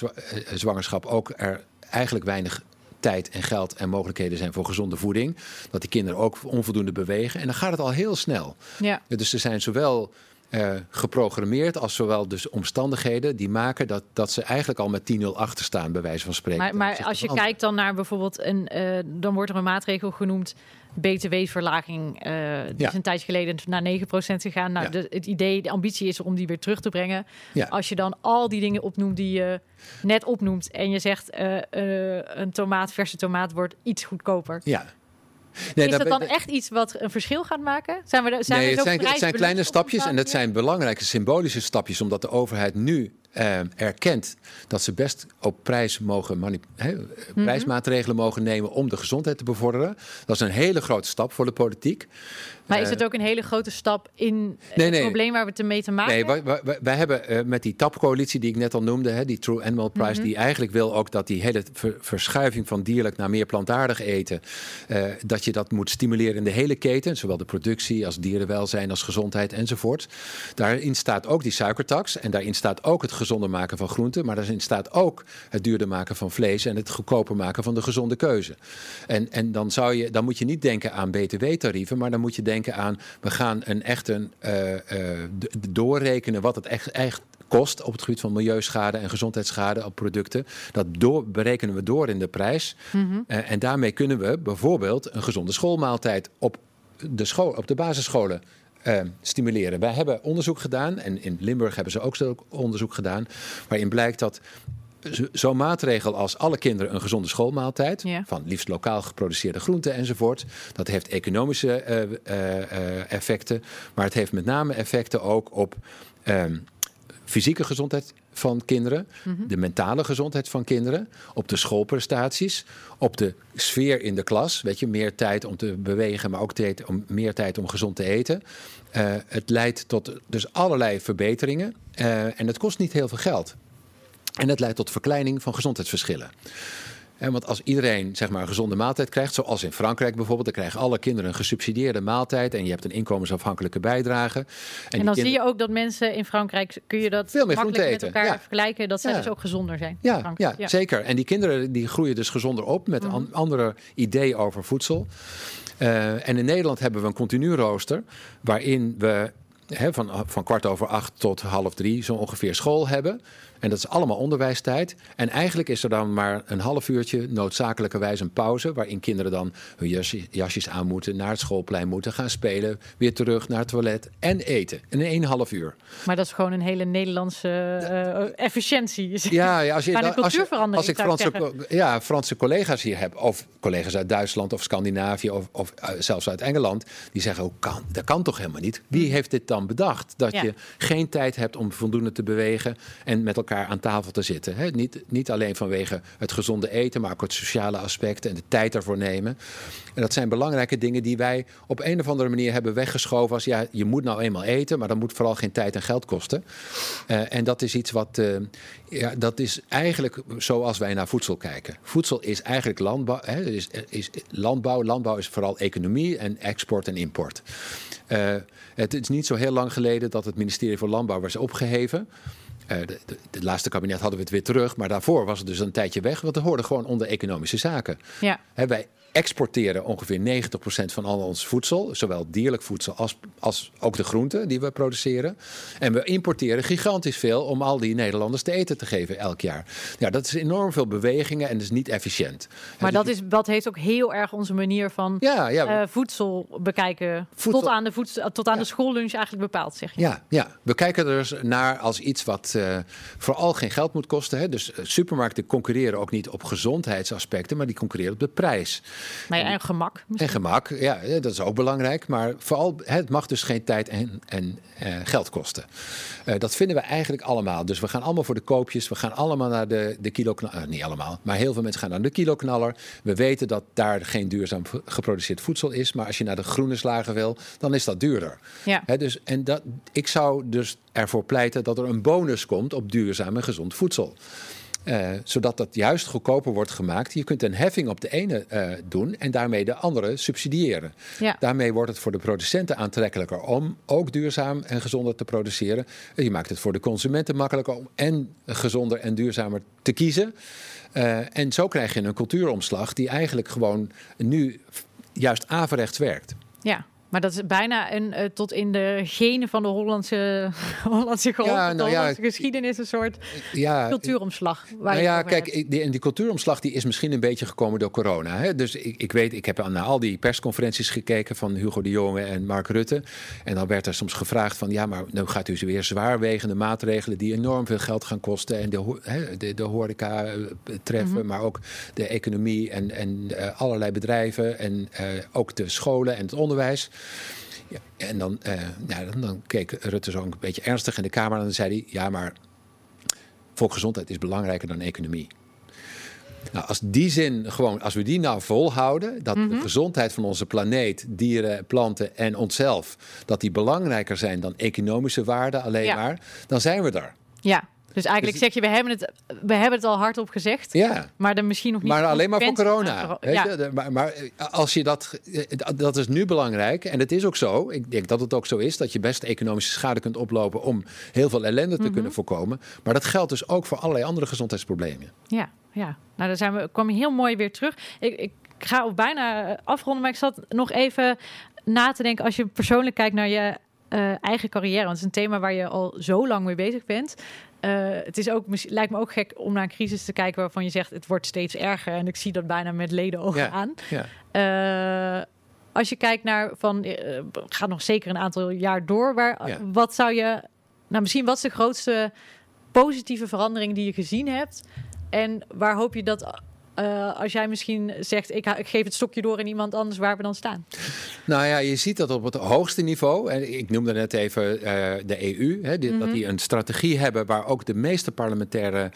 zwangerschap ook er eigenlijk weinig tijd en geld en mogelijkheden zijn voor gezonde voeding. Dat die kinderen ook onvoldoende bewegen. En dan gaat het al heel snel. Ja. Dus er zijn zowel uh, geprogrammeerd als zowel dus omstandigheden die maken dat, dat ze eigenlijk al met 10-0 achter staan, bij wijze van spreken. Maar, maar als je kijkt dan naar bijvoorbeeld een, uh, dan wordt er een maatregel genoemd. BTW-verlaging. Uh, die ja. is een tijd geleden naar 9% gegaan. Nou, ja. de, het idee, de ambitie is om die weer terug te brengen. Ja. Als je dan al die dingen opnoemt die je net opnoemt. en je zegt uh, uh, een tomaat, verse tomaat, wordt iets goedkoper. Ja. Nee, is dat dan echt iets wat een verschil gaat maken? Zijn we, zijn nee, we het, zijn, het zijn kleine stapjes en het zijn belangrijke symbolische stapjes, omdat de overheid nu uh, erkent dat ze best op prijs mogen mhm. prijsmaatregelen mogen nemen om de gezondheid te bevorderen. Dat is een hele grote stap voor de politiek. Maar is het eh, ook een hele grote stap in het probleem waar we het mee te maken hebben? Nee, wij, wij, hebben uh, met die TAP-coalitie die ik net al noemde, hè, die True Animal Price, mhm. die eigenlijk wil ook dat die hele verschuiving van dierlijk naar meer plantaardig eten, uh, dat je dat moet stimuleren in de hele keten, zowel de productie als dierenwelzijn als gezondheid enzovoort. Daarin staat ook die suikertax en daarin staat ook het gezonder maken van groenten, maar daarin staat ook het duurder maken van vlees en het goedkoper maken van de gezonde keuze. En, en dan, zou je, dan moet je niet denken aan btw-tarieven, maar dan moet je denken aan, we gaan een echt een, uh, doorrekenen wat het echt, echt kost op het gebied van milieuschade en gezondheidsschade op producten. Dat door, berekenen we door in de prijs. Mhm. Eh, en daarmee kunnen we bijvoorbeeld een gezonde schoolmaaltijd op de, school, op de basisscholen stimuleren. Wij hebben onderzoek gedaan, en in Limburg hebben ze ook zo onderzoek gedaan, waarin blijkt dat zo'n maatregel als alle kinderen een gezonde schoolmaaltijd, van liefst lokaal geproduceerde groenten enzovoort, dat heeft economische eh, eh, eh, effecten, maar het heeft met name effecten ook op ehm, fysieke gezondheid van kinderen, mhm. de mentale gezondheid van kinderen, op de schoolprestaties, op de sfeer in de klas. Weet je, meer tijd om te bewegen, maar ook tijd om, meer tijd om gezond te eten. het leidt tot dus allerlei verbeteringen en het kost niet heel veel geld. En dat leidt tot verkleining van gezondheidsverschillen. En want als iedereen zeg maar, een gezonde maaltijd krijgt, zoals in Frankrijk bijvoorbeeld, dan krijgen alle kinderen een gesubsidieerde maaltijd en je hebt een inkomensafhankelijke bijdrage. En, dan zie je ook dat mensen in Frankrijk, kun je dat veel meer eten. met elkaar vergelijken, dat zij dus ook gezonder zijn. Ja, ja, zeker. En die kinderen die groeien dus gezonder op met mhm. andere ideeën over voedsel. Uh, en in Nederland hebben we een continu rooster waarin we van, van kwart over acht tot half drie zo ongeveer school hebben. En dat is allemaal onderwijstijd. En eigenlijk is er dan maar een half uurtje noodzakelijkerwijs een pauze. Waarin kinderen dan hun jasjes aan moeten, naar het schoolplein moeten gaan spelen. Weer terug naar het toilet en eten. In één half uur. Maar dat is gewoon een hele Nederlandse uh, efficiëntie. (laughs) Ja, ja als, je, als, als ik Franse, ja, Franse collega's hier heb, of collega's uit Duitsland of Scandinavië of, of uh, zelfs uit Engeland, die zeggen: oh, kan, dat kan toch helemaal niet? Wie mm. heeft dit dan bedacht? Dat je geen tijd hebt om voldoende te bewegen en met elkaar aan tafel te zitten. Niet, niet alleen vanwege het gezonde eten, maar ook het sociale aspect en de tijd ervoor nemen. En dat zijn belangrijke dingen die wij op een of andere manier hebben weggeschoven als ja, je moet nou eenmaal eten, maar dan moet vooral geen tijd en geld kosten. Uh, en dat is iets wat, uh, ja, dat is eigenlijk zoals wij naar voedsel kijken. Voedsel is eigenlijk landbouw. Hè, is, is landbouw. Landbouw is vooral economie en export en import. Uh, het is niet zo heel lang geleden dat het ministerie voor Landbouw was opgeheven. De, de, laatste kabinet hadden we het weer terug, maar daarvoor was het dus een tijdje weg, want het hoorde gewoon onder economische zaken. Ja. Wij exporteren ongeveer 90% van al ons voedsel, zowel dierlijk voedsel als, als ook de groenten die we produceren. En we importeren gigantisch veel om al die Nederlanders te eten te geven elk jaar. Ja, dat is enorm veel bewegingen en dat is niet efficiënt. Maar dat, is, dat heeft ook heel erg onze manier van ja, ja, uh, voedsel bekijken. Tot aan, de, voedsel, tot aan de schoollunch eigenlijk bepaald, zeg je. Ja, ja, we kijken er dus naar als iets wat uh, vooral geen geld moet kosten. Hè. Dus uh, supermarkten concurreren ook niet op gezondheidsaspecten, maar die concurreren op de prijs. En gemak. En gemak, ja, dat is ook belangrijk. Maar vooral, het mag dus geen tijd en, en uh, geld kosten. Uh, dat vinden we eigenlijk allemaal. Dus we gaan allemaal voor de koopjes. We gaan allemaal naar de, de kiloknaller. Uh, niet allemaal, maar heel veel mensen gaan naar de kiloknaller. We weten dat daar geen duurzaam geproduceerd voedsel is. Maar als je naar de groene slagen wil, dan is dat duurder. Ja. dus, en dat, ik zou dus ervoor pleiten dat er een bonus komt op duurzaam en gezond voedsel. Uh, zodat dat juist goedkoper wordt gemaakt. Je kunt een heffing op de ene uh, doen en daarmee de andere subsidiëren. Ja. Daarmee wordt het voor de producenten aantrekkelijker om ook duurzaam en gezonder te produceren. Je maakt het voor de consumenten makkelijker om en gezonder en duurzamer te kiezen. Uh, en zo krijg je een cultuuromslag die eigenlijk gewoon nu juist averechts werkt. Ja, maar dat is bijna een uh, tot in de genen van de Hollandse, (laughs) Hollandse, ja, nou ja, geschiedenis een soort ja, cultuuromslag. nou ja, kijk, die, en die cultuuromslag die is misschien een beetje gekomen door corona. Hè? Dus ik, ik weet, ik heb naar al die persconferenties gekeken van Hugo de Jonge en Mark Rutte. En dan werd er soms gevraagd van ja, maar nu gaat u weer zwaarwegende maatregelen die enorm veel geld gaan kosten en de, hè, de, de horeca eh, treffen, mhm. maar ook de economie en, en uh, allerlei bedrijven en uh, ook de scholen en het onderwijs. Ja, en dan, uh, ja, dan, dan, keek Rutte zo een beetje ernstig in de Kamer en dan zei hij: Ja, maar volksgezondheid is belangrijker dan economie. Nou, als die zin gewoon, als we die nou volhouden, dat de gezondheid van onze planeet, dieren, planten en onszelf, dat die belangrijker zijn dan economische waarden alleen Ja. maar, dan zijn we er. Ja, dus eigenlijk Dus- zeg je, we hebben het, we hebben het al hardop gezegd, Ja. maar dan misschien nog niet. Maar alleen maar voor corona. coro- Weet ja. je? De- Maar, maar als je dat, eh, dat is nu belangrijk. En het is ook zo. Ik denk dat het ook zo is dat je best economische schade kunt oplopen om heel veel ellende Mhm. te kunnen voorkomen. Maar dat geldt dus ook voor allerlei andere gezondheidsproblemen. Ja, ja. Nou, daar zijn we, kwam je heel mooi weer terug. Ik, ik ga bijna eh, afronden, maar ik zat nog even na te denken als je persoonlijk kijkt naar je eh, eigen carrière. Want het is een thema waar je al zo lang mee bezig bent. Eh, het is ook, lijkt me ook gek om naar een crisis te kijken waarvan je zegt het wordt steeds erger. En ik zie dat bijna met ledenogen Ja. aan. Ja. Eh, als je kijkt naar van, eh, gaat nog zeker een aantal jaar door. Waar, Ja. Wat zou je, nou misschien wat is de grootste positieve verandering die je gezien hebt? En waar hoop je dat, eh, als jij misschien zegt, ik, ik geef het stokje door aan iemand anders, waar we dan staan? Nou ja, je ziet dat op het hoogste niveau. En ik noemde net even eh, de EU. Hè, die, Dat die een strategie hebben waar ook de meeste parlementaire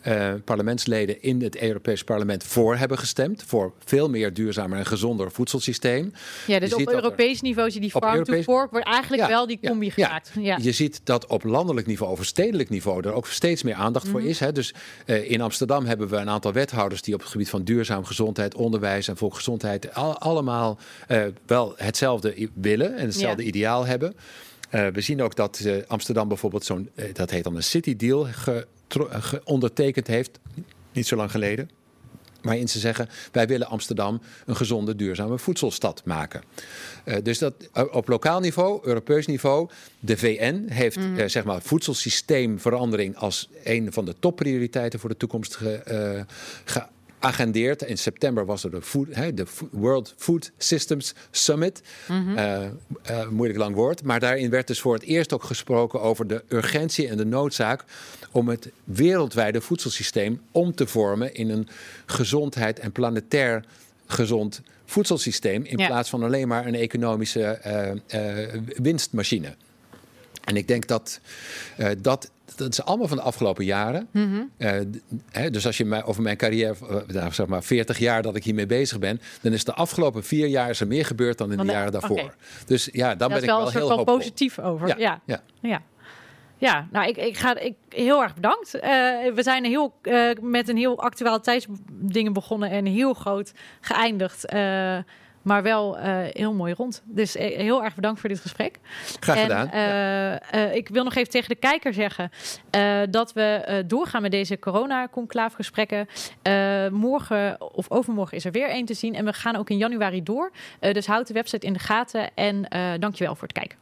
eh, parlementsleden in het Europees Parlement voor hebben gestemd. Voor veel meer duurzamer en gezonder voedselsysteem. Ja, dus Je op er- Europees niveau zie je die farm to Europees- fork wordt eigenlijk Ja, wel die combi ja. gemaakt. Ja. Je ziet dat op landelijk niveau, of stedelijk niveau, er ook steeds meer aandacht voor is. Hè. Dus in Amsterdam hebben we een aantal wethouders die op het gebied van duurzaam gezondheid, onderwijs en volksgezondheid al- allemaal eh, wel hetzelfde willen en hetzelfde Ja. ideaal hebben. Eh, we zien ook dat eh, Amsterdam bijvoorbeeld zo'n, dat heet dan een city deal, ge- ondertekend heeft, niet zo lang geleden. Waarin ze zeggen, wij willen Amsterdam een gezonde, duurzame voedselstad maken. Dus dat op lokaal niveau, Europees niveau, de VN heeft eh, zeg maar voedselsysteemverandering als een van de topprioriteiten voor de toekomst ge, eh, geagendeerd. In september was er de, food, de World Food Systems Summit. Eh, eh, moeilijk lang woord. Maar daarin werd dus voor het eerst ook gesproken over de urgentie en de noodzaak om het wereldwijde voedselsysteem om te vormen in een gezondheid en planetair gezond voedselsysteem. In Ja. plaats van alleen maar een economische eh, winstmachine. En ik denk dat dat. Dat is allemaal van de afgelopen jaren. Eh, d- hè, dus als je mij over mijn carrière, eh, nou, zeg maar 40 jaar dat ik hiermee bezig ben, dan is de afgelopen vier jaar is er meer gebeurd dan in de de- jaren daarvoor. Dus ja, dan ben ik wel wel heel van hoopvol. positief over. Ja, ja. ja. Ja. Ja, nou, ik, ik ga ik, heel erg bedankt. Eh, we zijn heel, eh, met een heel actualiteitsdingen begonnen en heel groot geëindigd. Eh, maar wel eh, heel mooi rond. Dus eh, heel erg bedankt voor dit gesprek. Graag gedaan. eh, ik wil nog even tegen de kijker zeggen dat we doorgaan met deze corona-conclaafgesprekken. Morgen of overmorgen is er weer één te zien. En we gaan ook in januari door. Dus houd de website in de gaten. En dankjewel voor het kijken.